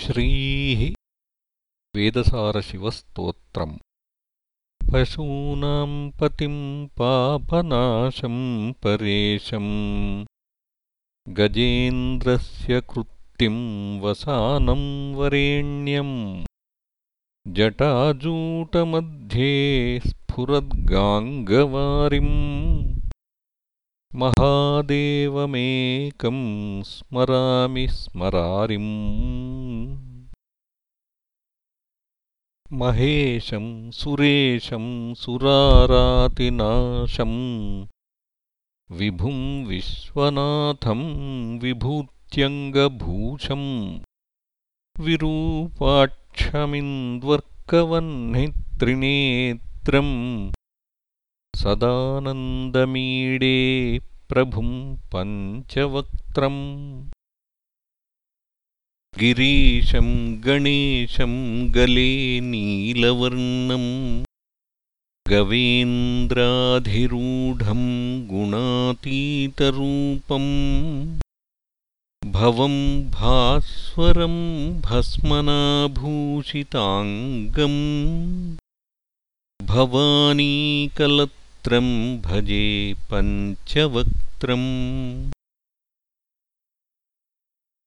श्रीः वेदसारशिवस्तोत्रम्। पशूनाम् पतिम् पापनाशम् परेशम्। गजेन्द्रस्य कृत्तिम् वसानम् वरेण्यम्। जटाजूटमध्ये स्फुरद्गाङ्गवारिम् महादेवमेकम् स्मरामि स्मरारिम्। महेशं सुरेशं सुरारातिनाशम् विभुं विश्वनाथं विभूत्यङ्गभूषम् विरूपाक्षमिन्द्वर्कवह्नित्रिनेत्रम् सदानन्दमीडे प्रभुं पञ्चवक्त्रम्। गिरीशं गणेशं गले नीलवर्णम्। गवेन्द्राधिरूढं गुणातीतरूपम्। भवं भास्वरं भस्मनाभूषिताङ्गम् भवानीकलत्रं भजे पञ्चवक्त्रम्।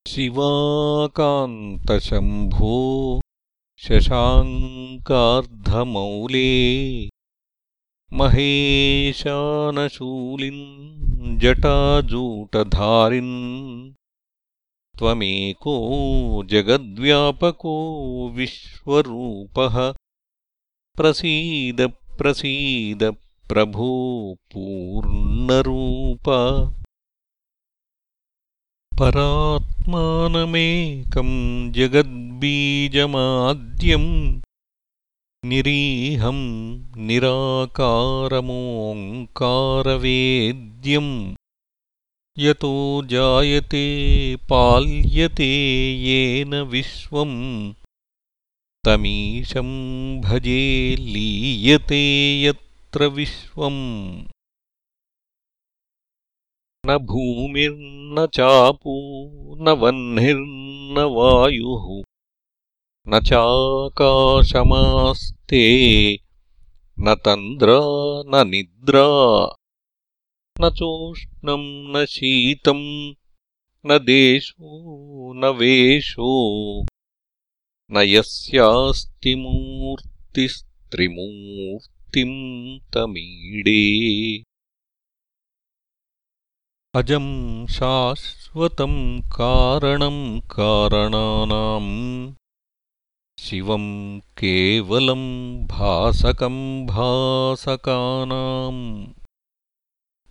शिवाकान्तशम्भो शशाङ्कार्धमौले महेशानशूलिन् जटाजूटधारिन्। त्वमेको जगद्व्यापको विश्वरूपः। प्रसीद प्रसीद प्रभो पूर्णरूप परात्मानमेकं जगद्बीजमाद्यम् निरीहं निराकारमोङ्कारवेद्यम् यतो जायते पाल्यते येन विश्वम् तमीशं भजे लीयते यत्र विश्वम् न भूमिर्न चापो न वह्निर्न वायुः। न चाकाशमास्ते न तन्द्रा न निद्रा। न चोष्णम् न शीतम् न देशो न वेशो। न यस्यास्ति मूर्तिस्त्रिमूर्तिम् तमीडे। अजं शाश्वतं कारणं कारणानाम् शिवं केवलं भासकं भासकानाम्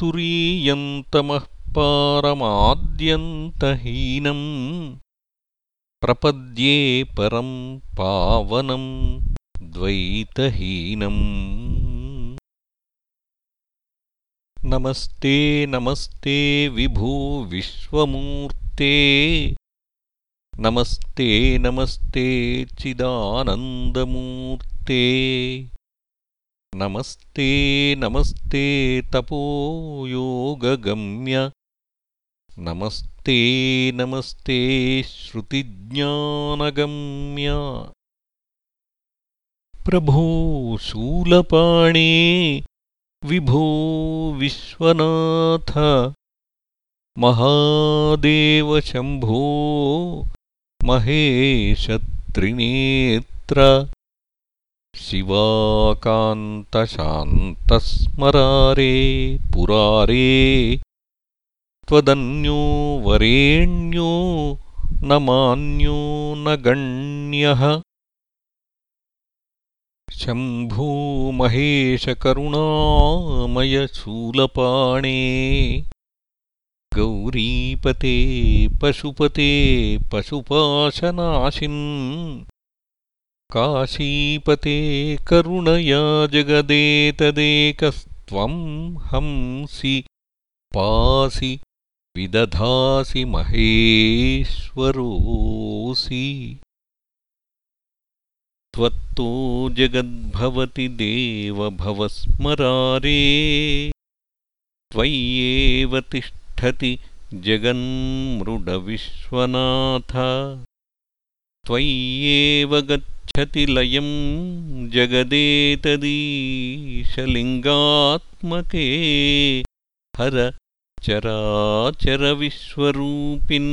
तुरीयन्तमः पारमाद्यन्तहीनम् प्रपद्ये परं पावनं द्वैतहीनम् नमस्ते नमस्ते विभो विश्वमूर्ते। नमस्ते नमस्ते चिदानन्दमूर्ते। नमस्ते नमस्ते तपोयोगगम्य। नमस्ते नमस्ते श्रुतिज्ञानगम्य। प्रभो शूलपाणे विभो विश्वनाथ। महादेवशम्भो महेशत्रिनेत्र। शिवाकान्तशान्तस्मरारे पुरारे। त्वदन्यो वरेण्यो न मान्यो न गण्यः शम्भो महेशकरुणामयशूलपाणे गौरीपते पशुपते पशुपाशनाशिन् काशीपते करुणया जगदेतदेकस्त्वं हंसि पासि विदधासि महेश्वरोऽसि त्वत्तो जगद्भवति देवभवस्मरारे त्वय्येव तिष्ठति जगन्मृडविश्वनाथ। त्वय्येव गच्छति लयं जगदेतदीशलिङ्गात्मके हर चराचरविश्वरूपिन्